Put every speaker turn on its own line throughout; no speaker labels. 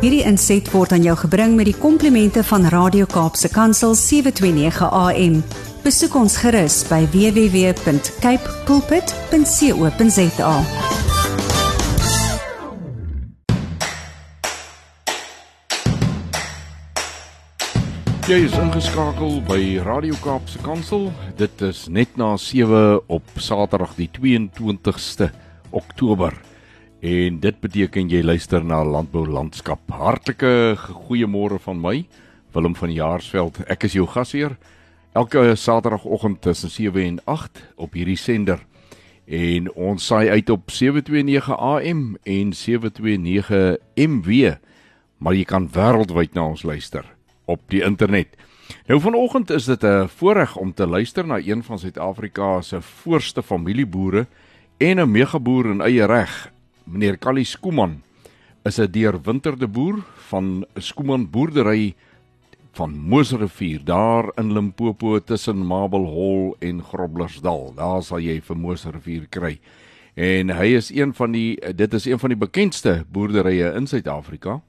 Hierdie inset word aan jou gebring met die komplimente van Radio Kaapse Kansel 729 AM. Besoek ons gerus by www.cape pulpit.co.za.
Jy is ingeskakel by Radio Kaapse Kansel. Dit is net na 7 op Saterdag die 22ste Oktober. En dit beteken jy luister na Landbou Landskap. Hartlike goeiemôre van my, Willem van Jaarsveld. Ek is jou gasheer. Elke Saterdagoggend tussen 7 en 8 op hierdie sender. En ons saai uit op 729 AM en 729 MW. Maar jy kan wêreldwyd na ons luister op die internet. Nou vanoggend is dit 'n voorreg om te luister na een van Suid-Afrika se voorste familieboere en 'n megaboer in eie reg. Meneer Callie Skooman is 'n deurwinterde boer van Skooman boerdery van Moosrivier daar in Limpopo tussen Mabel Hall en Groblersdal. Daar sal jy vir Moosrivier kry. En hy is een van die dit is een van die bekendste boerderye in Suid-Afrika.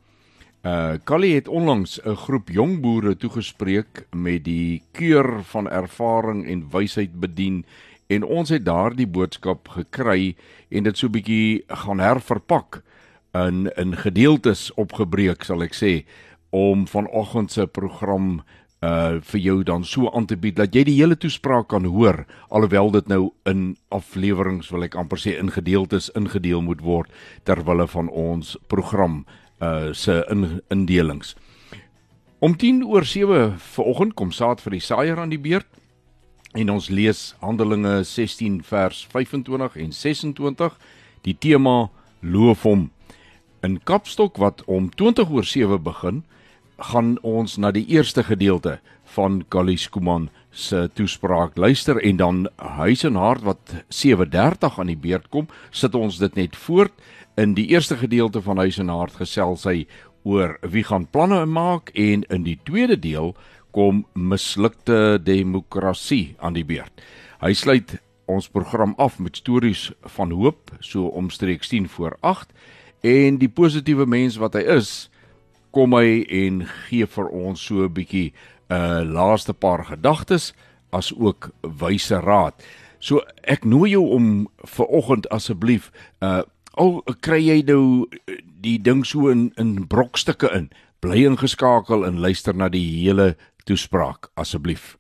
Uh Callie het onlangs 'n groep jong boere toegespreek met die keur van ervaring en wysheid bedien en ons het daardie boodskap gekry en dit so bietjie gaan herverpak in in gedeeltes opgebreek sal ek sê om vanoggend se program uh vir jou dan so aan te bied dat jy die hele toespraak kan hoor alhoewel dit nou in afleweringe wil ek amper sê in gedeeltes ingedeel moet word ter wille van ons program uh se in, indelings. Om 10 oor 7 vanoggend kom saad vir die saaier aan die beurt en ons lees Handelinge 16 vers 25 en 26 die tema loof hom. In Kapstok wat om 20 oor 7 begin, gaan ons na die eerste gedeelte van Kalies Kuman se toespraak. Luister en dan huis en hart wat 7:30 aan die beurt kom, sit ons dit net voort. In die eerste gedeelte van Huis en Hart gesels hy oor wie gaan planne maak en in die tweede deel kom mislukte demokrasie aan die beurt. Hy sluit ons program af met stories van hoop so omstreeks 10 voor 8 en die positiewe mens wat hy is kom hy en gee vir ons so 'n bietjie 'n uh, laaste paar gedagtes as ook wyse raad. So ek nooi jou om vir oggend asseblief uh al kry jy nou eh, die ding so in in brokstukke in. Bly ingeskakel en luister na die hele toespraak asseblief.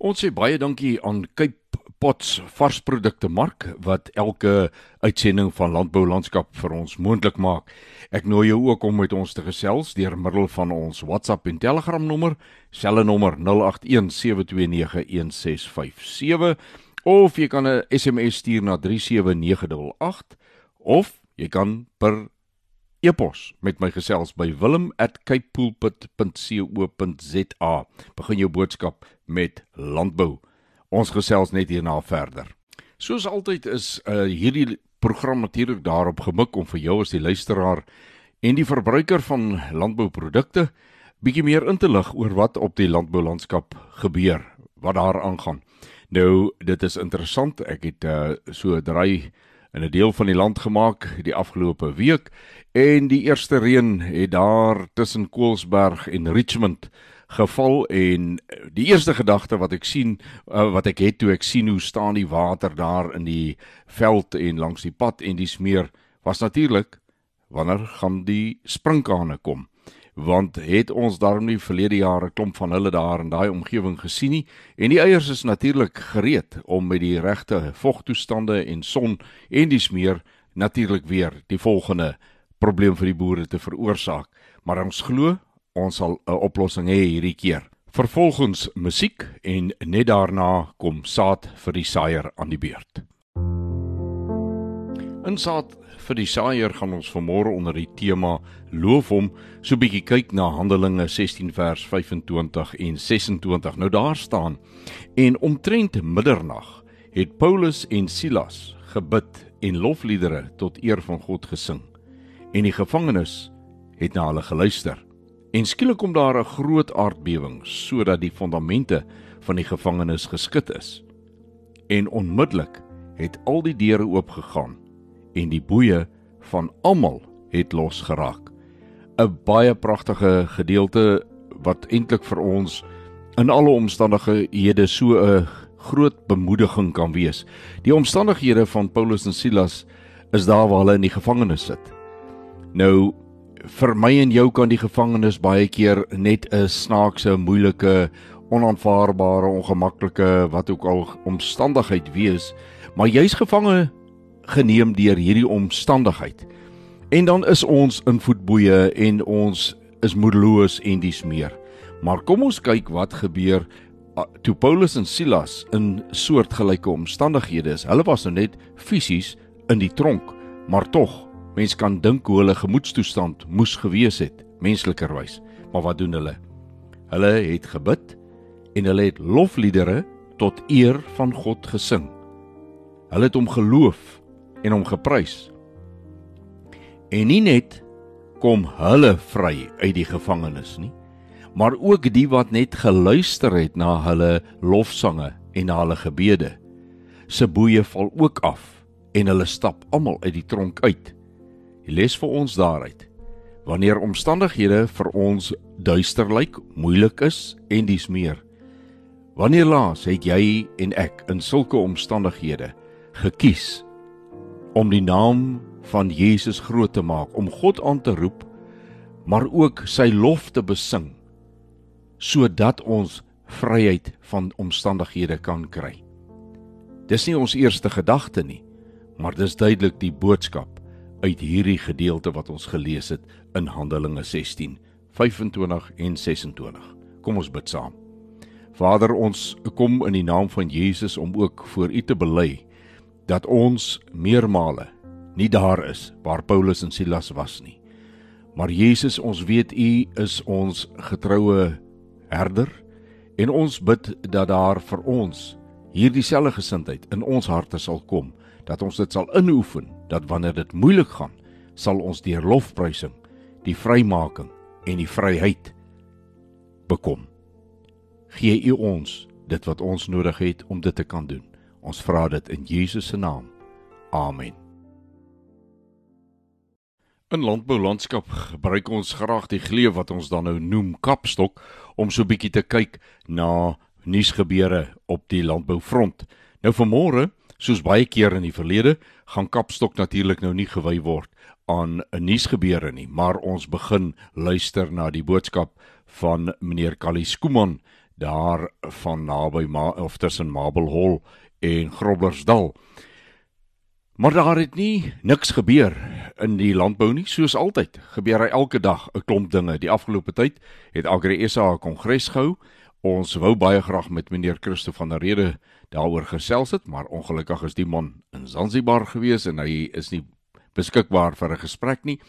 Ons sê baie dankie aan Cape Pots varsprodukte mark wat elke uitsending van landbou landskap vir ons moontlik maak. Ek nooi jou ook om met ons te gesels deur middel van ons WhatsApp en Telegram nommer, selle nommer 0817291657 of jy kan 'n SMS stuur na 37988 of jy kan per e-pos met my gesels by wilm@capepulpit.co.za. Begin jou boodskap met landbou. Ons gesels net hierna verder. Soos altyd is uh, hierdie program natuurlik daarop gemik om vir jou as die luisteraar en die verbruiker van landbouprodukte bietjie meer in te lig oor wat op die landboulandskap gebeur, wat daar aangaan. Nou, dit is interessant. Ek het uh, so 'n in 'n deel van die land gemaak die afgelope week. En die eerste reën het daar tussen Koelsberg en Richmond geval en die eerste gedagte wat ek sien uh, wat ek het toe ek sien hoe staan die water daar in die veld en langs die pad en die smeer was natuurlik wanneer gaan die sprinkane kom want het ons daarom nie verlede jare klomp van hulle daar in daai omgewing gesien nie? En die eiers is natuurlik gereed om met die regte vogtoestande en son en die smeer natuurlik weer die volgende probleem vir die boere te veroorsaak maar ons glo ons sal 'n oplossing hê hierdie keer. Vervolgens musiek en net daarna kom saad vir die saaier aan die beurt. In saad vir die saaier gaan ons vanmôre onder die tema loof hom so bietjie kyk na Handelinge 16 vers 25 en 26. Nou daar staan en omtrent middernag het Paulus en Silas gebid en lofliedere tot eer van God gesing. En die gevangenes het na hulle geluister. En skielik kom daar 'n groot aardbewing sodat die fondamente van die gevangenis geskit is. En onmiddellik het al die deure oopgegaan en die boeye van almal het losgeraak. 'n baie pragtige gedeelte wat eintlik vir ons in alle omstandighede so 'n groot bemoediging kan wees. Die omstandighede van Paulus en Silas is daar waar hulle in die gevangenis sit. Nou vir my en jou kan die gevangenis baie keer net 'n snaakse, moeilike, onaanvaarbare, ongemaklike wat ook al omstandigheid wees, maar jy's gevange geneem deur hierdie omstandigheid. En dan is ons in voetboeye en ons is moedeloos en dis meer. Maar kom ons kyk wat gebeur toe Paulus en Silas in soortgelyke omstandighede is. Hulle was nou net fisies in die tronk, maar tog Mens kan dink hoe hulle gemoedstoestand moes gewees het, menslikerwys. Maar wat doen hulle? Hulle het gebid en hulle het lofliedere tot eer van God gesing. Hulle het hom geloof en hom geprys. En nie net kom hulle vry uit die gevangenis nie, maar ook die wat net geluister het na hulle lofsange en na hulle gebede. Se boeye val ook af en hulle stap almal uit die tronk uit. Die les vir ons daaruit. Wanneer omstandighede vir ons duister lyk, moeilik is en dis meer. Wanneer laas het jy en ek in sulke omstandighede gekies om die naam van Jesus groot te maak, om God aan te roep, maar ook sy lof te besing sodat ons vryheid van omstandighede kan kry. Dis nie ons eerste gedagte nie, maar dis duidelik die boodskap uit hierdie gedeelte wat ons gelees het in Handelinge 16 25 en 26. Kom ons bid saam. Vader, ons kom in die naam van Jesus om ook voor U te bely dat ons meermale nie daar is waar Paulus en Silas was nie. Maar Jesus, ons weet U is ons getroue herder en ons bid dat daar vir ons hierdie selfde gesindheid in ons harte sal kom dat ons dit sal inoefen dat wanneer dit moeilik gaan sal ons deur lofprysing die vrymaking en die vryheid bekom gee u ons dit wat ons nodig het om dit te kan doen ons vra dit in Jesus se naam amen In landboulandskap gebruik ons graag die gleuf wat ons dan nou noem kapstok om so bietjie te kyk na nuusgebeure op die landboufront. Nou vanmôre Soos baie keer in die verlede, gaan Kapstok natuurlik nou nie gewy word aan 'n nuusgebeure nie, maar ons begin luister na die boodskap van meneer Callie Skooman daar van naby Ma of tussen Marble Hall en Groblersdal. Maar daar het nie niks gebeur in die landbou nie, soos altyd. Gebeur hy elke dag 'n klomp dinge. Die afgelope tyd het Agri SA 'n kongres gehou. Ons wou baie graag met meneer Christo van der Rede daaroor gesels het, maar ongelukkig is die man in Zanzibar gewees en hy is nie beskikbaar vir 'n gesprek nie.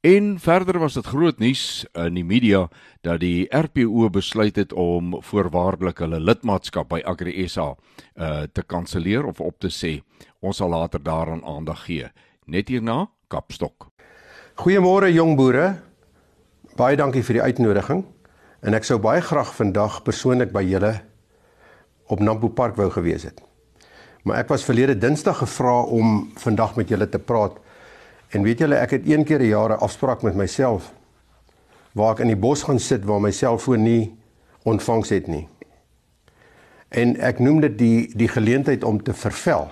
En verder was dit groot nuus in die media dat die RPO besluit het om voorwaardelik hulle lidmaatskap by Agri SA uh te kanselleer of op te sê. Ons sal later daaraan aandag gee. Net hierna Kapstok.
Goeiemôre jong boere. Baie dankie vir die uitnodiging. En ek sou baie graag vandag persoonlik by julle op Nampo Park wou gewees het. Maar ek was verlede Dinsdag gevra om vandag met julle te praat. En weet julle, ek het een keer 'n jaar 'n afspraak met myself waar ek in die bos gaan sit waar my selfoon nie ontvangs het nie. En ek noem dit die die geleentheid om te vervel.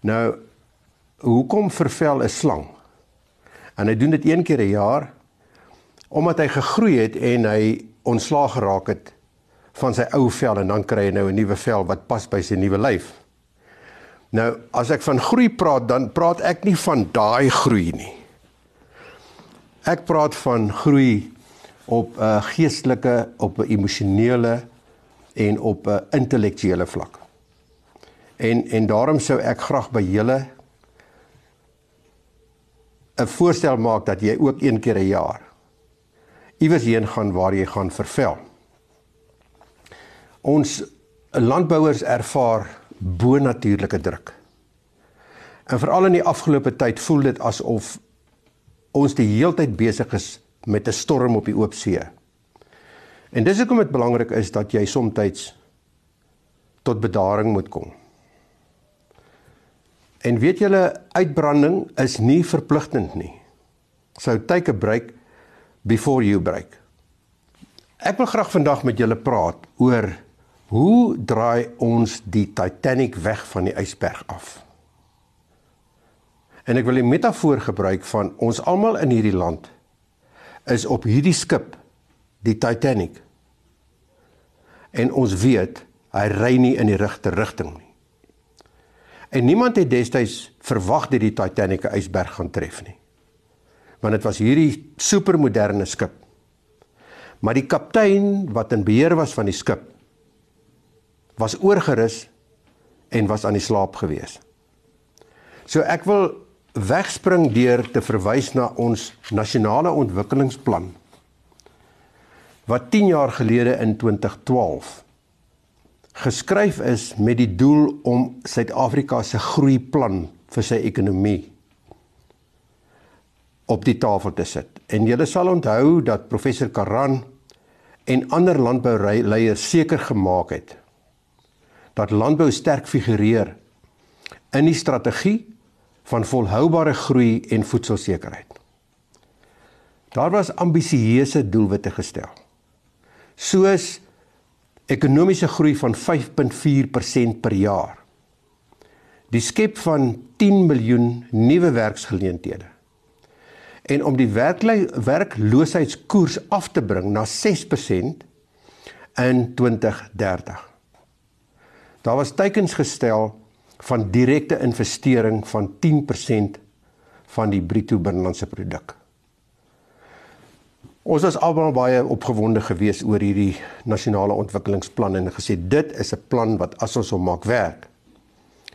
Nou hoekom vervel 'n slang? En hy doen dit een keer 'n jaar omdat hy gegroei het en hy ontslaag geraak het van sy ou vel en dan kry hy nou 'n nuwe vel wat pas by sy nuwe lyf. Nou, as ek van groei praat, dan praat ek nie van daai groei nie. Ek praat van groei op 'n uh, geestelike, op 'n emosionele en op 'n intellektuele vlak. En en daarom sou ek graag by julle 'n voorstel maak dat jy ook een keer 'n jaar iewers heen gaan waar jy gaan vervel ons landbouers ervaar bonatuurlike druk. En veral in die afgelope tyd voel dit asof ons die heeltyd besig is met 'n storm op die oop see. En dis hoekom dit belangrik is dat jy soms tot bedaring moet kom. En weet julle uitbranding is nie verpligtend nie. Sou tye breek before you break. Ek wil graag vandag met julle praat oor hoe draai ons die Titanic weg van die ysberg af. En ek wil 'n metafoor gebruik van ons almal in hierdie land is op hierdie skip, die Titanic. En ons weet hy ry nie in die regte rigting nie. En niemand het destyds verwag dat die Titanic 'n ysberg gaan tref nie. Want dit was hierdie supermoderne skip. Maar die kaptein wat in beheer was van die skip was oorgerus en was aan die slaap gewees. So ek wil wegspring deur te verwys na ons nasionale ontwikkelingsplan wat 10 jaar gelede in 2012 geskryf is met die doel om Suid-Afrika se groeiplan vir sy ekonomie op die tafel te sit. En julle sal onthou dat professor Karan en ander landbouleiers seker gemaak het dat landbou sterk figureer in die strategie van volhoubare groei en voedselsekerheid. Daar was ambisieuse doelwitte gestel. Soos ekonomiese groei van 5.4% per jaar. Die skep van 10 miljoen nuwe werksgeleenthede. En om die werkloosheidskoers af te bring na 6% in 2030. Daar was teikens gestel van direkte investering van 10% van die bruto binnelandse produk. Ons was almal baie opgewonde geweest oor hierdie nasionale ontwikkelingsplan en gesê dit is 'n plan wat as ons hom maak werk,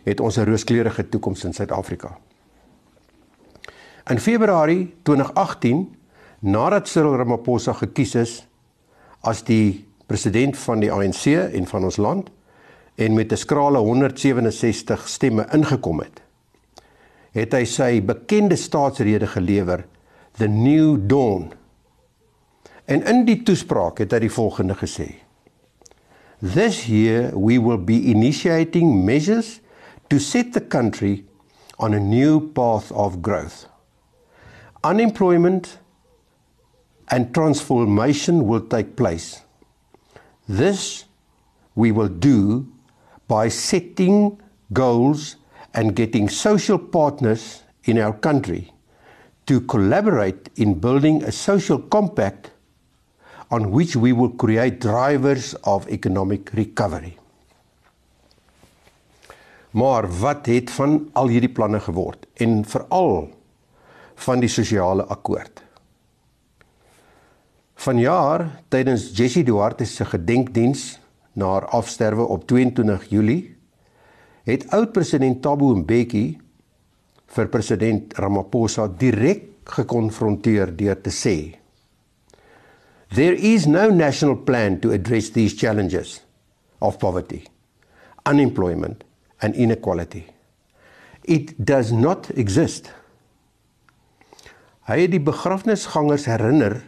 het ons 'n rooskleurige toekoms in Suid-Afrika. In Februarie 2018, nadat Cyril Ramaphosa gekies is as die president van die ANC en van ons land en met 'n skrale 167 stemme ingekom het, het hy sy bekende staatsrede gelewer, The New Dawn En in die toespraak het hy die volgende gesê: This year we will be initiating measures to set the country on a new path of growth. Unemployment and transformation will take place. This we will do by setting goals and getting social partners in our country to collaborate in building a social compact on which we will create drivers of economic recovery. Maar wat het van al hierdie planne geword en veral van die sosiale akkoord? Vanjaar tydens Jessie Duarte se gedenkdiens na haar afsterwe op 22 Julie het oud-president Thabo Mbeki vir president Ramaphosa direk gekonfronteer deur te sê There is no national plan to address these challenges of poverty, unemployment, and inequality. It does not exist. Hy het die begrafnisgangers herinner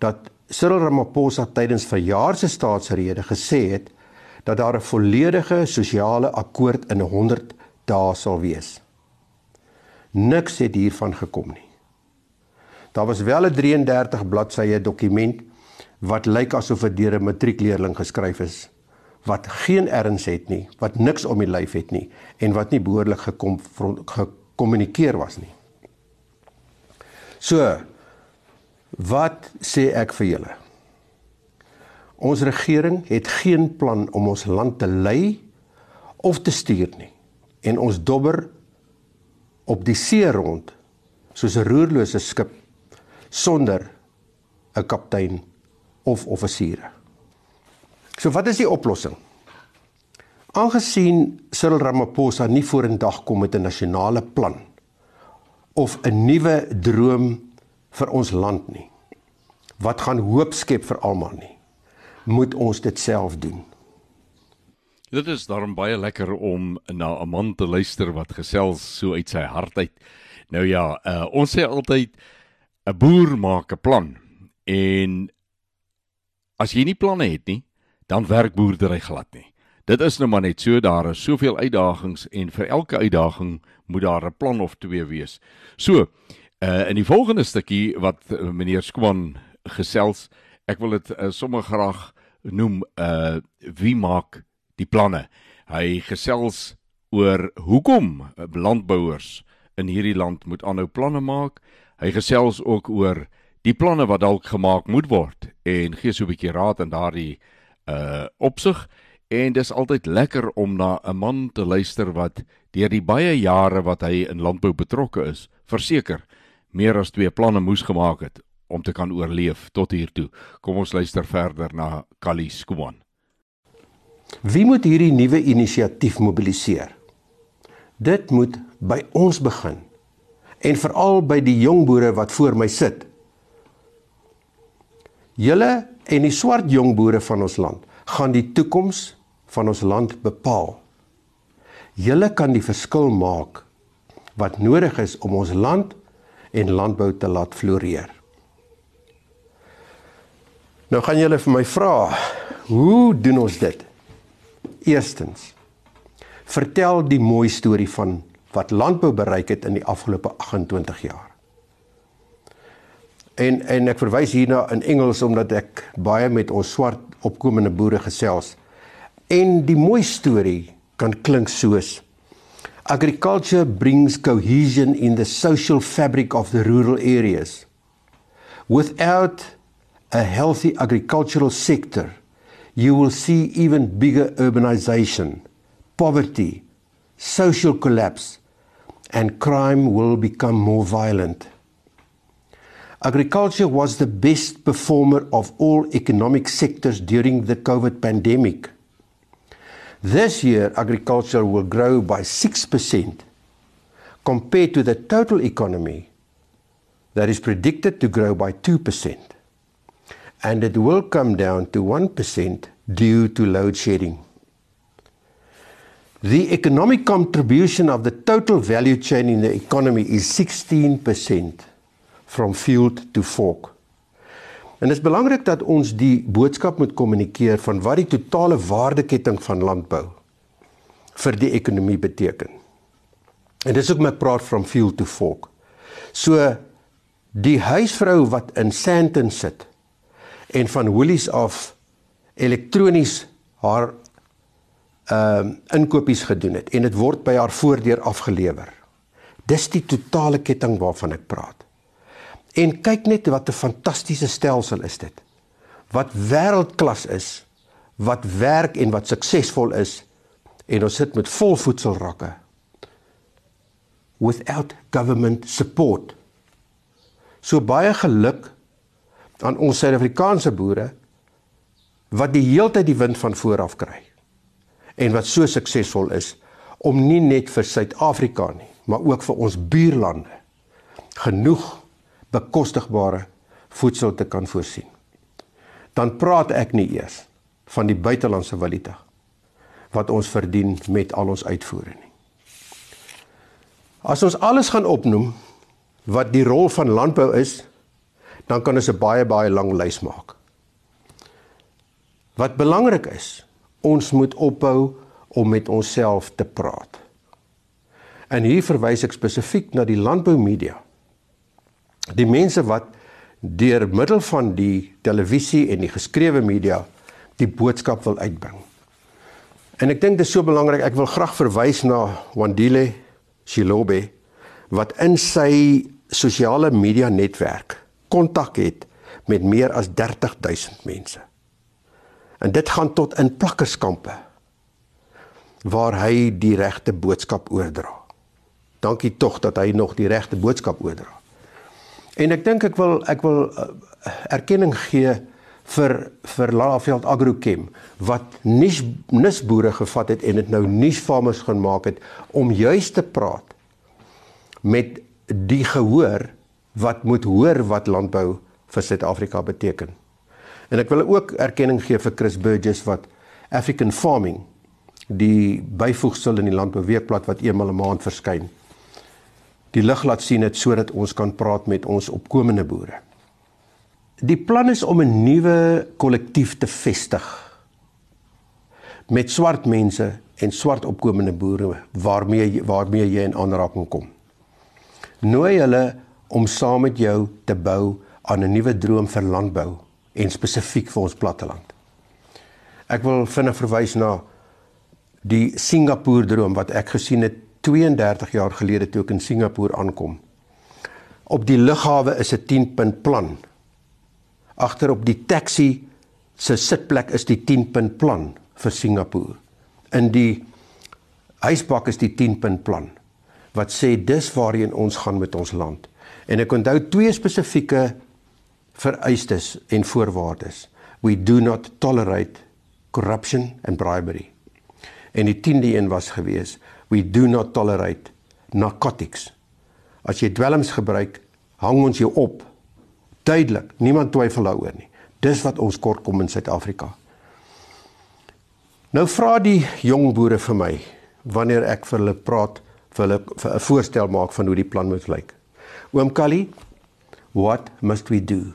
dat Cyril Ramaphosa tydens verjaar se staatsrede gesê het dat daar 'n volledige sosiale akkoord in 100 dae sal wees. Niks het hiervan gekom nie. Daar was wel 'n 33 bladsye dokument wat lyk asof dit deur 'n matriekleerling geskryf is wat geen erns het nie, wat niks om die lyf het nie en wat nie behoorlik gekom gekommunikeer was nie. So wat sê ek vir julle? Ons regering het geen plan om ons land te lei of te stuur nie. En ons dobber op die see rond soos 'n roerlose skip sonder 'n kaptein of offisiere. So wat is die oplossing? Aangesien Cyril Ramaphosa nie vorendag kom met 'n nasionale plan of 'n nuwe droom vir ons land nie. Wat gaan hoop skep vir almal nie. Moet ons dit self doen.
Dit is daarom baie lekker om na 'n man te luister wat gesels so uit sy hart uit. Nou ja, uh, ons sê altyd 'n boer maak 'n plan en as jy nie planne het nie, dan werk boerdery glad nie. Dit is nou maar net so daar is soveel uitdagings en vir elke uitdaging moet daar 'n plan of twee wees. So, Uh in die volgende stukkie wat uh, meneer Skwan gesels, ek wil dit uh, sommer graag noem uh wie maak die planne. Hy gesels oor hoekom landbouers in hierdie land moet aanhou planne maak. Hy gesels ook oor die planne wat dalk gemaak moet word en gee so 'n bietjie raad in daardie uh opsig en dis altyd lekker om na 'n man te luister wat deur die baie jare wat hy in landbou betrokke is, verseker meer as twee planne moes gemaak het om te kan oorleef tot hier toe. Kom ons luister verder na Kali Skuman.
Wie moet hierdie nuwe inisiatief mobiliseer? Dit moet by ons begin en veral by die jong boere wat voor my sit. Julle en die swart jong boere van ons land gaan die toekoms van ons land bepaal. Julle kan die verskil maak wat nodig is om ons land en landbou te laat floreer. Nou gaan julle vir my vra, hoe doen ons dit? Eerstens, vertel die mooi storie van wat landbou bereik het in die afgelope 28 jaar. En en ek verwys hierna in Engels omdat ek baie met ons swart opkomende boere gesels. En die mooi storie kan klink soos Agriculture brings cohesion in the social fabric of the rural areas. Without a healthy agricultural sector, you will see even bigger urbanization, poverty, social collapse and crime will become more violent. Agriculture was the best performer of all economic sectors during the COVID pandemic. This year, agriculture will grow by 6% compared to the total economy that is predicted to grow by 2%. And it will come down to 1% due to load shedding. The economic contribution of the total value chain in the economy is 16% from field to fork. En dit is belangrik dat ons die boodskap moet kommunikeer van wat die totale waardeketting van landbou vir die ekonomie beteken. En dis ook my praat from field to fork. So die huisvrou wat in Sandton sit en van Woolies af elektronies haar ehm uh, inkopies gedoen het en dit word by haar voordeur afgelewer. Dis die totale ketting waarvan ek praat. En kyk net wat 'n fantastiese stelsel is dit. Wat wêreldklas is, wat werk en wat suksesvol is en ons sit met vol voedselrakke. Without government support. So baie geluk aan ons Suid-Afrikaanse boere wat die heeltyd die wind van voor af kry en wat so suksesvol is om nie net vir Suid-Afrika nie, maar ook vir ons buurlande genoeg bekostigbare voedsel te kan voorsien. Dan praat ek nie eers van die buitelandse valuta wat ons verdien met al ons uitvoere nie. As ons alles gaan opnoem wat die rol van landbou is, dan kan ons 'n baie baie lang lys maak. Wat belangrik is, ons moet ophou om met onsself te praat. En hier verwys ek spesifiek na die landboumedia. Die mense wat deur middel van die televisie en die geskrewe media die boodskap wil uitbring. En ek dink dit is so belangrik, ek wil graag verwys na Wandile Shilobe wat in sy sosiale media netwerk kontak het met meer as 30000 mense. En dit gaan tot in plakkerskampe waar hy die regte boodskap oordra. Dankie tog dat hy nog die regte boodskap oordra. En ek dink ek wil ek wil uh, erkenning gee vir vir Laveld Agrochem wat nis nisboere gevat het en dit nou nuusfarmers gaan maak het om juis te praat met die gehoor wat moet hoor wat landbou vir Suid-Afrika beteken. En ek wil ook erkenning gee vir Chris Burgess wat African Farming die byvoegsel in die landbouweekblad wat eenmal 'n maand verskyn. Die lig laat sien dit sodat ons kan praat met ons opkomende boere. Die plan is om 'n nuwe kollektief te vestig met swart mense en swart opkomende boere waarmee waarmee jy in aanraking kom. Nooi hulle om saam met jou te bou aan 'n nuwe droom vir landbou en spesifiek vir ons platteland. Ek wil vinnig verwys na die Singapore droom wat ek gesien het 32 jaar gelede toe ek in Singapore aankom. Op die lughawe is 'n 10-punt plan. Agter op die taxi se sitplek is die 10-punt plan vir Singapore. In die huisbak is die 10-punt plan wat sê dis waarheen ons gaan met ons land. En ek onthou twee spesifieke vereistes en voorwaardes. We do not tolerate corruption and bribery. En die 10de een was gewees, we do not tolerate narcotics. As jy dwelms gebruik, hang ons jou op. Duidelik, niemand twyfel daaroor nie. Dis wat ons kort kom in Suid-Afrika. Nou vra die jong boere vir my wanneer ek vir hulle praat, vir hulle 'n voorstel maak van hoe die plan moet lyk. Oom Kali, what must we do?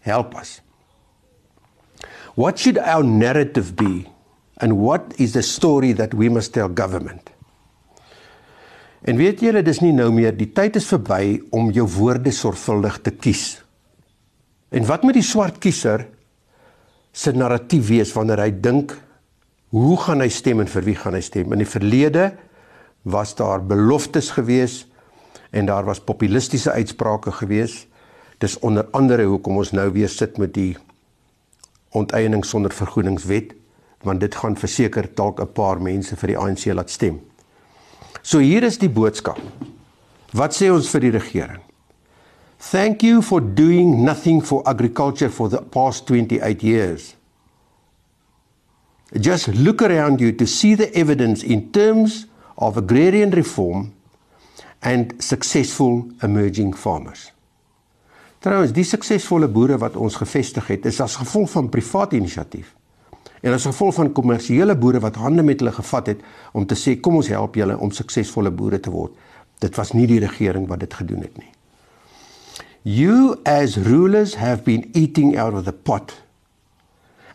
Help us. What should our narrative be? And what is the story that we must tell government? En weet julle, dis nie nou meer die tyd is verby om jou woorde sorgvuldig te kies. En wat moet die swart kiezer se narratief wees wanneer hy dink hoe gaan hy stem en vir wie gaan hy stem? In die verlede was daar beloftes gewees en daar was populistiese uitsprake gewees. Dis onder andere hoekom ons nou weer sit met die onteiening sonder vergoedingswet want dit gaan verseker dalk 'n paar mense vir die ANC laat stem. So hier is die boodskap. Wat sê ons vir die regering? Thank you for doing nothing for agriculture for the past 28 years. Just look around you to see the evidence in terms of agrarian reform and successful emerging farmers. Trouwens, die suksesvolle boere wat ons gevestig het, is as gevolg van privaat inisiatief. En as gevolg van kommersiële boere wat hande met hulle gevat het om te sê kom ons help julle om suksesvolle boere te word. Dit was nie die regering wat dit gedoen het nie. You as rulers have been eating out of the pot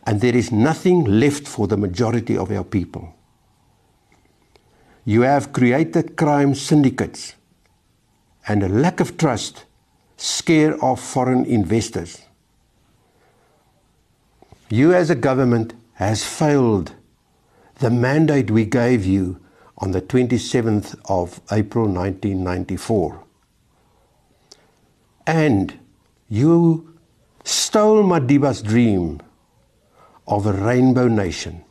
and there is nothing left for the majority of our people. You have created crime syndicates and a lack of trust scare off foreign investors. You as a government has failed the mandate we gave you on the 27th of April 1994. And you stole Madiba's dream of a rainbow nation.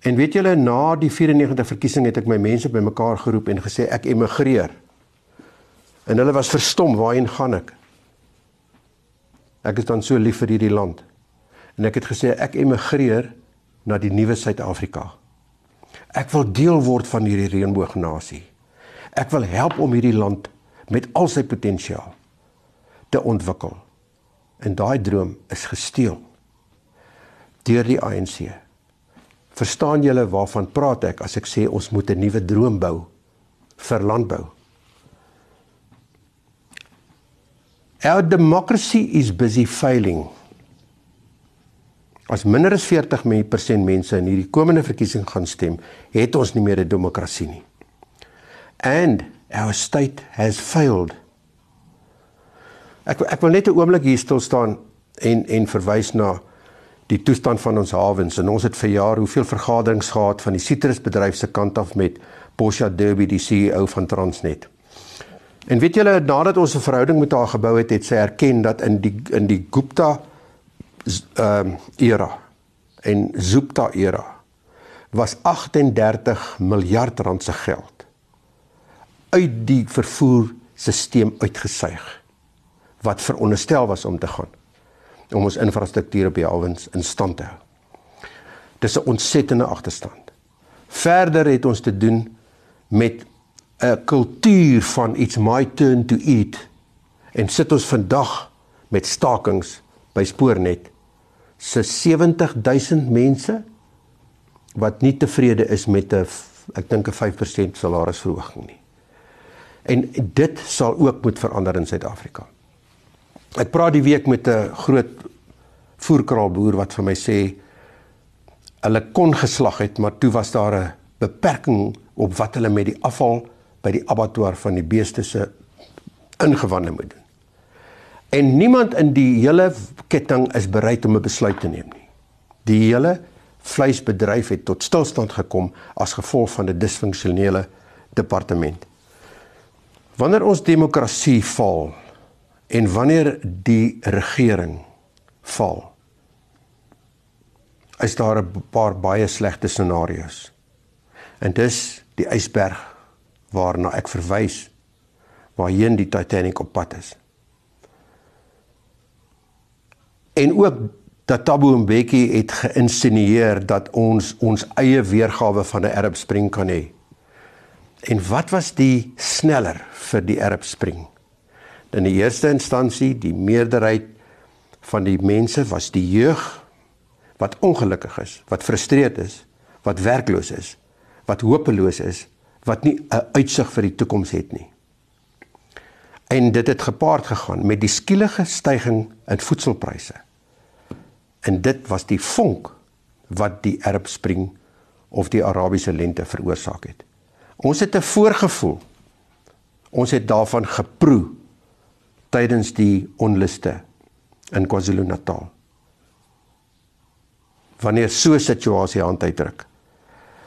En weet julle na die 94 verkiesing het ek my mense bymekaar geroep en gesê ek emigreer. En hulle was verstom, waarheen gaan ek? Ek is dan so lief vir hierdie land. En ek het gesê ek emigreer na die nuwe Suid-Afrika. Ek wil deel word van hierdie reënboognasie. Ek wil help om hierdie land met al sy potensiaal te ontwikkel. En daai droom is gesteel deur die ANC. Verstaan julle waarvan praat ek as ek sê ons moet 'n nuwe droom bou vir landbou? Our democracy is busy failing. As minder as 40% mense in hierdie komende verkiesing gaan stem, het ons nie meer 'n demokrasie nie. And our state has failed. Ek ek wil net 'n oomblik hier stil staan en en verwys na die toestand van ons hawens en ons het vir jaar hoeveel vergaderings gehad van die sitrusbedryf se kant af met Posha Derby die CEO van Transnet. En weet julle nadat ons 'n verhouding met haar gebou het, het sy erken dat in die in die Gupta ehm uh, era en Zupta era was 38 miljard rand se geld uit die vervoerstelsel uitgesuig wat veronderstel was om te gaan om ons infrastruktuur op die hawens in stand te hou. Dis 'n ontsettende agterstand. Verder het ons te doen met 'n kultuur van it's my turn to eat en sit ons vandag met stakings by spoornet se 70000 mense wat nie tevrede is met 'n ek dink 'n 5% salarisverhoging nie. En dit sal ook moet verander in Suid-Afrika. Ek praat die week met 'n groot voerkraalboer wat vir my sê hulle kon geslag het, maar toe was daar 'n beperking op wat hulle met die afval by die abattoir van die beeste se ingewande moet doen. En niemand in die hele ketting is bereid om 'n besluit te neem nie. Die hele vleisbedryf het tot stilstand gekom as gevolg van 'n disfunksionele departement. Wanneer ons demokrasie val en wanneer die regering val, is daar 'n paar baie slegte scenario's. En dis die ysberg waarna ek verwys waarheen die Titanic op pad is. En ook dat Tabo Mbeki het geïnsinieer dat ons ons eie weergawe van 'n Arab Spring kan hê. En wat was die sneller vir die Arab Spring? In die eerste instansie, die meerderheid van die mense was die jeug wat ongelukkig is, wat frustreerd is, wat werkloos is, wat hopeloos is, wat nie 'n uitsig vir die toekoms het nie. En dit het gepaard gegaan met die skielige stygings in voedselpryse. En dit was die vonk wat die Arab Spring of die Arabiese lente veroorsaak het. Ons het 'n voorgevoel. Ons het daarvan geproe tydens die onluste in KwaZulu-Natal. Wanneer so 'n situasie hand uitdruk,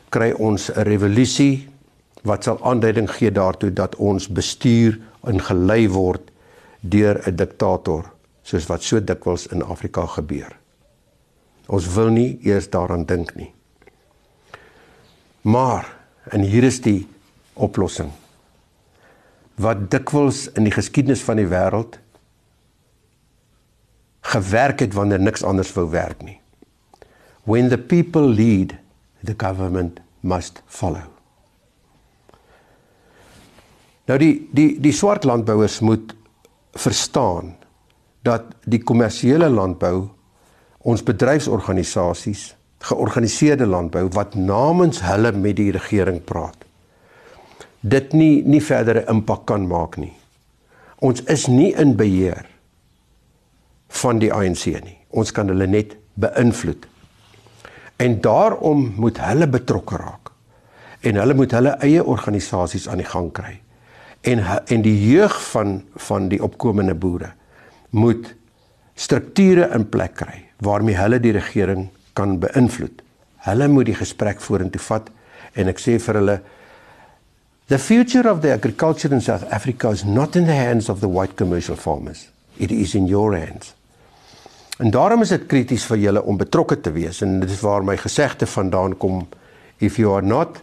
kry ons 'n revolusie wat sal aanduiding gee daartoe dat ons bestuur ingelei word deur 'n diktator soos wat so dikwels in Afrika gebeur. Ons wil nie eers daaraan dink nie. Maar en hier is die oplossing. Wat dikwels in die geskiedenis van die wêreld gewerk het wanneer niks anders wou werk nie. When the people lead, the government must follow. Nou die die die swart landbouers moet verstaan dat die kommersiële landbou ons bedryfsorganisasies georganiseerde landbou wat namens hulle met die regering praat dit nie nie verdere impak kan maak nie. Ons is nie in beheer van die ANC nie. Ons kan hulle net beïnvloed. En daarom moet hulle betrokke raak. En hulle moet hulle eie organisasies aan die gang kry en en die jeug van van die opkomende boere moet strukture in plek kry waarmee hulle die regering kan beïnvloed. Hulle moet die gesprek vorentoe vat en ek sê vir hulle The future of the agriculture in South Africa is not in the hands of the white commercial farmers. It is in your hands. En daarom is dit krities vir julle om betrokke te wees en dit is waar my gesegde vandaan kom if you are not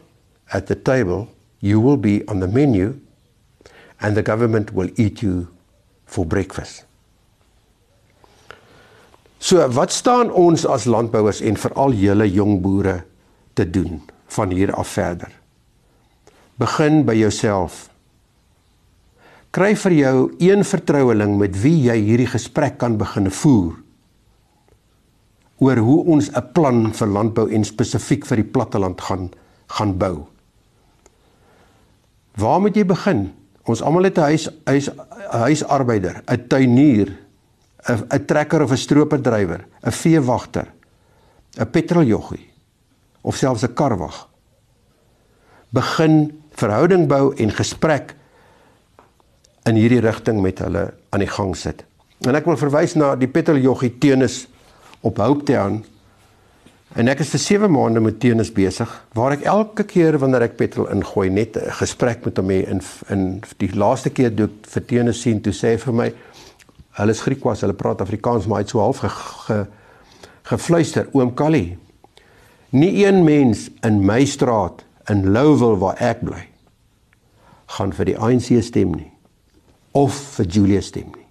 at the table you will be on the menu and the government will eat you for breakfast. So wat staan ons as landbouers en veral julle jong boere te doen van hier af verder? Begin by jouself. Kry vir jou een vertroueling met wie jy hierdie gesprek kan begin voer oor hoe ons 'n plan vir landbou en spesifiek vir die platteland gaan gaan bou. Waar moet jy begin? Ons almal het 'n huis huis huisarbeider, 'n tuinier, 'n 'n trekker of 'n strooperdrywer, 'n veewagter, 'n petroljoggie of selfs 'n karwag. Begin verhouding bou en gesprek in hierdie rigting met hulle aan die gang sit. En ek wil verwys na die petroljoggie Tenus op Hope Town En ek is vir 7 maande met Tenus besig waar ek elke keer wanneer ek petrol ingooi net 'n gesprek met hom hê in in die laaste keer toe ek vir Tenus sien toe sê hy vir my hulle is Griekwas, hulle praat Afrikaans maar hy het so half ge, ge, gefluister oom Callie. Nie een mens in my straat in Lowville waar ek bly gaan vir die ANC stem nie of vir Julius stem nie.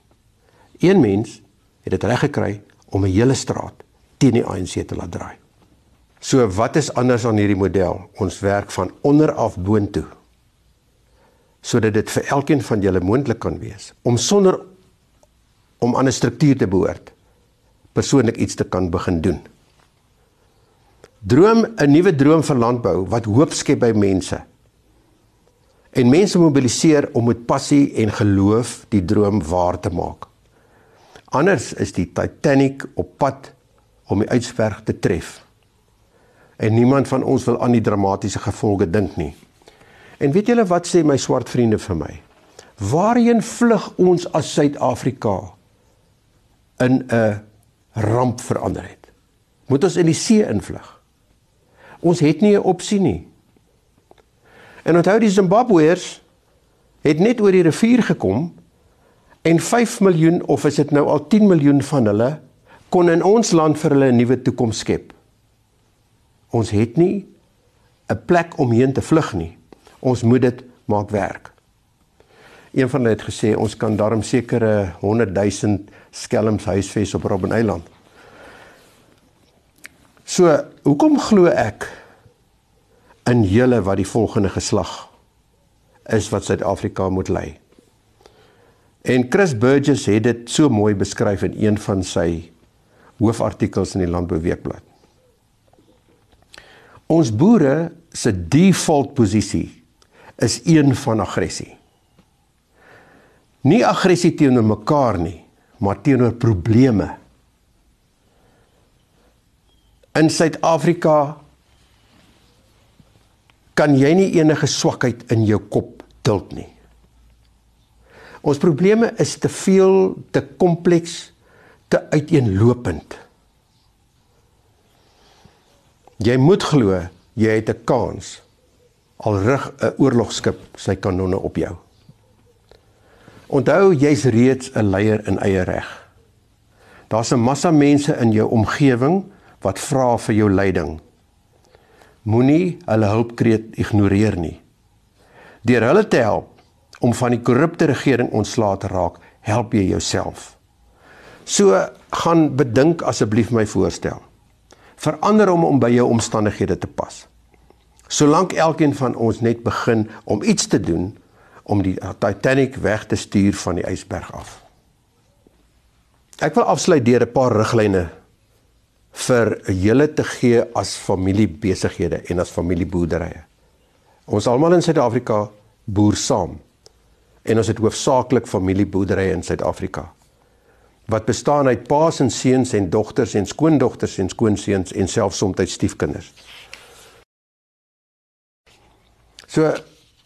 Een mens het dit reg gekry om 'n hele straat teen die ANC te laat draai. So wat is anders aan hierdie model? Ons werk van onder af boontoe. Sodat dit vir elkeen van julle moontlik kan wees om sonder om aan 'n struktuur te behoort persoonlik iets te kan begin doen. Droom 'n nuwe droom vir landbou wat hoop skep by mense. En mense mobiliseer om met passie en geloof die droom waar te maak. Anders is die Titanic op pad om die uitsberg te tref en niemand van ons wil aan die dramatiese gevolge dink nie. En weet julle wat sê my swart vriende vir my? Waarheen vlug ons as Suid-Afrika in 'n ramp verander het? Moet ons in die see invlug? Ons het nie 'n opsie nie. En onthou die Zimbabweërs het net oor die rivier gekom en 5 miljoen of is dit nou al 10 miljoen van hulle kon in ons land vir hulle 'n nuwe toekoms skep. Ons het nie 'n plek om heen te vlug nie. Ons moet dit maak werk. Een van hulle het gesê ons kan daarom sekere 100 000 skelms huisves op Robben Eiland. So, hoekom glo ek in julle wat die volgende geslag is wat Suid-Afrika moet lei? En Chris Burgess het dit so mooi beskryf in een van sy hoofartikels in die Landbouweekblad. Ons boere se default posisie is een van aggressie. Nie aggressie teenoor mekaar nie, maar teenoor probleme. In Suid-Afrika kan jy nie enige swakheid in jou kop tilt nie. Ons probleme is te veel, te kompleks, te uiteenlopend. Jy moet glo jy het 'n kans al rig 'n oorlogskip sy kanonne op jou. Onthou jy's reeds 'n leier in eie reg. Daar's 'n massa mense in jou omgewing wat vra vir jou leiding. Moenie hulle hulpkreet ignoreer nie. Deur hulle te help om van die korrupte regering ontslae te raak, help jy jouself. So gaan bedink asseblief my voorstel. Verander hom om by jou omstandighede te pas. Solank elkeen van ons net begin om iets te doen om die Titanic weg te stuur van die ysberg af. Ek wil afsluit deur 'n paar riglyne vir julle te gee as familiebesighede en as familieboerderye. Ons almal in Suid-Afrika boer saam. En ons het hoofsaaklik familieboerderye in Suid-Afrika wat bestaan uit paas en seuns en dogters en skoondogters en skoonseuns en selfs soms stiefkinders. So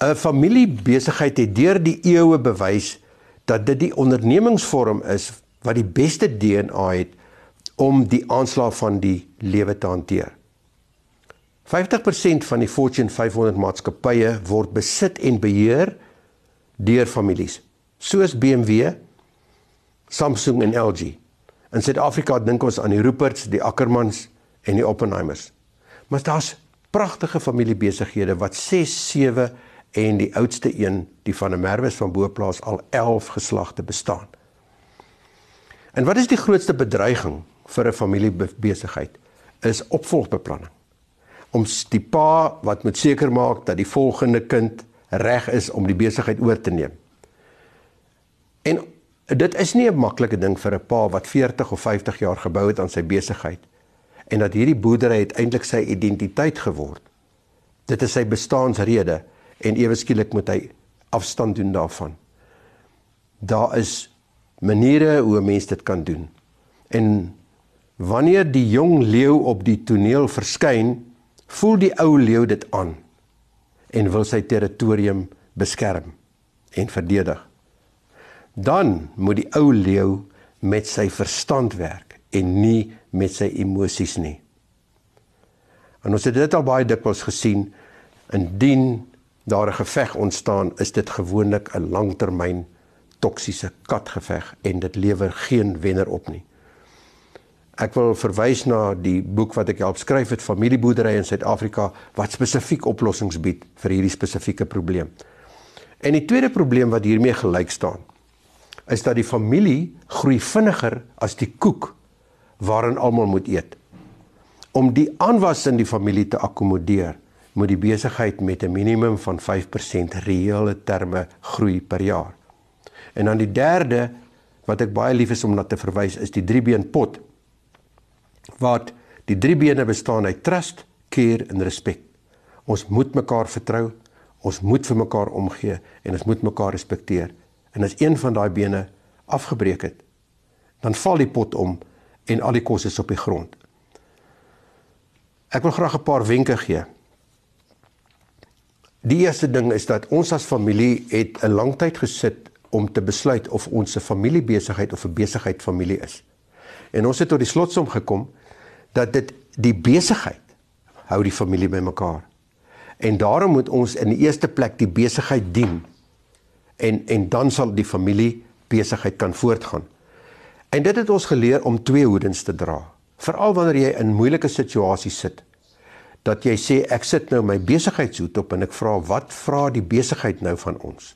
'n familiebesigheid het deur die eeue bewys dat dit die ondernemingsvorm is wat die beste DNA het om die aanslag van die lewe te hanteer. 50% van die Fortune 500 maatskappye word besit en beheer deur families, soos BMW, Samsung en LG. In Suid-Afrika dink ons aan die Ruperts, die Ackermans en die Oppenheimers. Maar daar's pragtige familiebesighede wat 6, 7 en die oudste een, die van 'n Merwes van Boplaas al 11 geslagte bestaan. En wat is die grootste bedreiging vir 'n familiebesigheid? Is opvolgbeplanning. Om die pa wat moet seker maak dat die volgende kind reg is om die besigheid oor te neem. En dit is nie 'n maklike ding vir 'n pa wat 40 of 50 jaar gebou het aan sy besigheid en dat hierdie boerdery uiteindelik sy identiteit geword. Dit is sy bestaansrede en ewe skielik moet hy afstand doen daarvan. Daar is maniere hoe 'n mens dit kan doen. En wanneer die jong leeu op die toneel verskyn, voel die ou leeu dit aan en wil sy territorium beskerm en verdedig. Dan moet die ou leeu met sy verstand werk en nie met sy emosies nie. En ons het dit al baie dikwels gesien indien daar 'n geveg ontstaan, is dit gewoonlik 'n langtermyn toksiese katgeveg en dit lewer geen wenner op nie. Ek wil verwys na die boek wat ek help skryf het Familieboerdery in Suid-Afrika wat spesifiek oplossings bied vir hierdie spesifieke probleem. En die tweede probleem wat hiermee gelyk staan, is dat die familie groei vinniger as die koek waarin almal moet eet. Om die aanwas in die familie te akkommodeer, moet die besigheid met 'n minimum van 5% reële terme groei per jaar. En dan die derde wat ek baie lief is om na te verwys is die driebeen pot wat die drie bene bestaan uit trust, care en respek. Ons moet mekaar vertrou, ons moet vir mekaar omgee en ons moet mekaar respekteer. En as een van daai bene afgebreek het, dan val die pot om en al die kos is op die grond. Ek wil graag 'n paar wenke gee Die eerste ding is dat ons as familie het 'n lang tyd gesit om te besluit of ons 'n familiebesigheid of 'n besigheid familie is. En ons het tot die slotsom gekom dat dit die besigheid hou die familie bymekaar. En daarom moet ons in die eerste plek die besigheid dien. En en dan sal die familie besigheid kan voortgaan. En dit het ons geleer om twee hoedens te dra. Veral wanneer jy in moeilike situasies sit. Dat jy sê ek sit nou my besigheidshoed op en ek vra wat vra die besigheid nou van ons?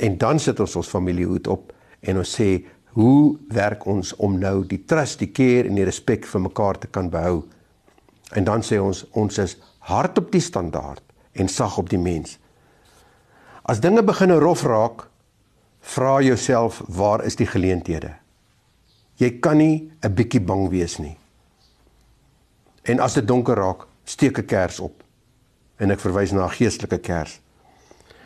En dan sit ons ons familiehoed op en ons sê hoe werk ons om nou die trust, die care en die respek vir mekaar te kan behou? En dan sê ons ons is hard op die standaard en sag op die mens. As dinge begin rof raak, vra jouself waar is die geleenthede? Jy kan nie 'n bietjie bang wees nie. En as dit donker raak, steek 'n kers op. En ek verwys na 'n geestelike kers.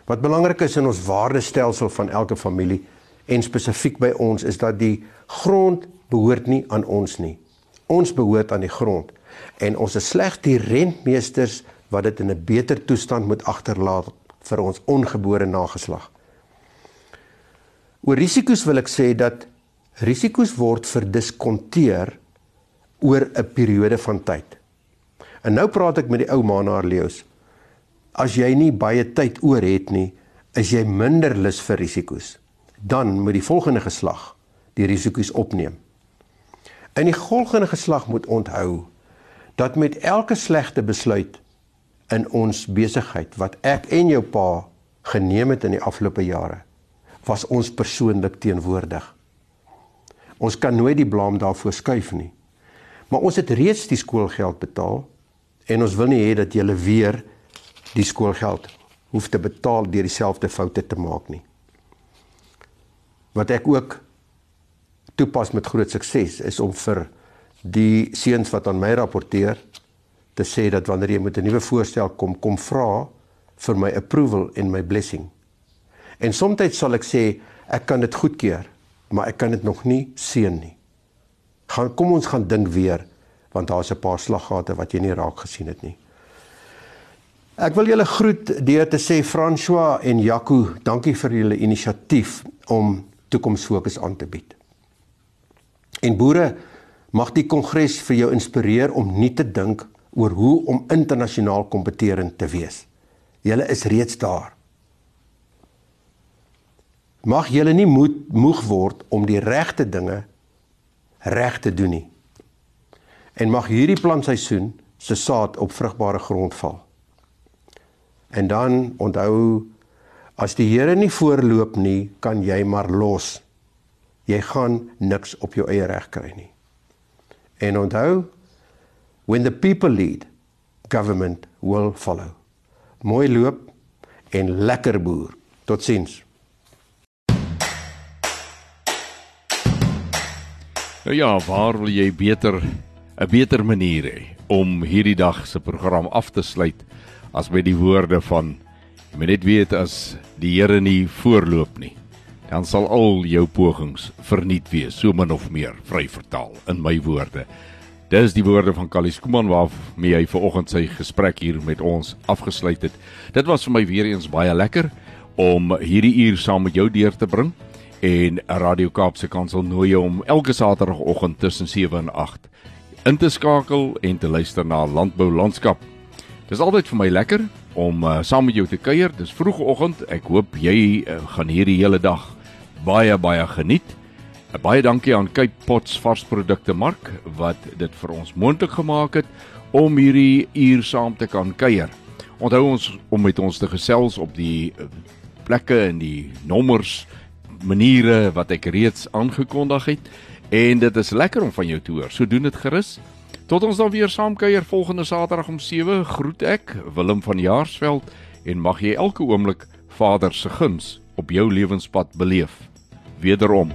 Wat belangrik is in ons waardestelsel van elke familie en spesifiek by ons is dat die grond behoort nie aan ons nie. Ons behoort aan die grond en ons is slegs die rentmeesters wat dit in 'n beter toestand moet agterlaat vir ons ongebore nageslag. Oor risiko's wil ek sê dat risiko's word verdiskonteer oor 'n periode van tyd. En nou praat ek met die ou Manaar Leos. As jy nie baie tyd oor het nie, is jy minder lus vir risiko's. Dan moet die volgende geslag die risiko's opneem. In die volgende geslag moet onthou dat met elke slegte besluit in ons besigheid wat ek en jou pa geneem het in die afgelope jare was ons persoonlik teenwoordig. Ons kan nooit die blame daarvoor skuif nie. Maar ons het reeds die skoolgeld betaal en ons wil nie hê dat jy weer die skoolgeld hoef te betaal deur dieselfde foute te maak nie. Wat ek ook toepas met groot sukses is om vir die seuns wat aan my rapporteer te sê dat wanneer jy met 'n nuwe voorstel kom, kom vra vir my approval en my blessing. En soms sal ek sê ek kan dit goedkeur, maar ek kan dit nog nie seën nie. Gaan kom ons gaan dink weer want daar's 'n paar slaggate wat jy nie raak gesien het nie. Ek wil julle groet deur te sê François en Jaco, dankie vir julle inisiatief om toekomsfokus aan te bied. En boere, mag die kongres vir jou inspireer om nie te dink oor hoe om internasionaal kompeterend te wees. Julle is reeds daar. Mag julle nie moed moeg word om die regte dinge reg te doen nie. En mag hierdie plantseisoen se saad op vrugbare grond val. En dan onthou as die Here nie voorloop nie, kan jy maar los. Jy gaan niks op jou eie reg kry nie. En onthou, when the people lead, government will follow. Mooi loop en lekker boer. Totsiens.
Nou ja, waar wil jy beter 'n beter manier hê om hierdie dag se program af te sluit as met die woorde van jy moet net weet as die Here nie voorloop nie dan sal al jou pogings verniet wees, so min of meer, vry vertaal in my woorde. Dis die woorde van Kalies Kuman waarmee hy vanoggend sy gesprek hier met ons afgesluit het. Dit was vir my weer eens baie lekker om hierdie uur saam met jou deur te bring en Radio Kaapse Kansel nooi jou om elke Saterdagoggend tussen 7 en 8 in te skakel en te luister na Landbou Landskap. Dis altyd vir my lekker om uh, saam met jou te kuier. Dis vroegoggend. Ek hoop jy uh, gaan hierdie hele dag baie baie geniet. Baie dankie aan Cape Pots varsprodukte mark wat dit vir ons moontlik gemaak het om hierdie uur saam te kan kuier. Onthou ons om met ons te gesels op die plekke en die nommers maniere wat ek reeds aangekondig het en dit is lekker om van jou te hoor. So doen dit gerus. Tot ons dan weer saam kuier volgende Saterdag om 7 groet ek Willem van Jaarsveld en mag jy elke oomblik Vader se guns op jou lewenspad beleef wederom.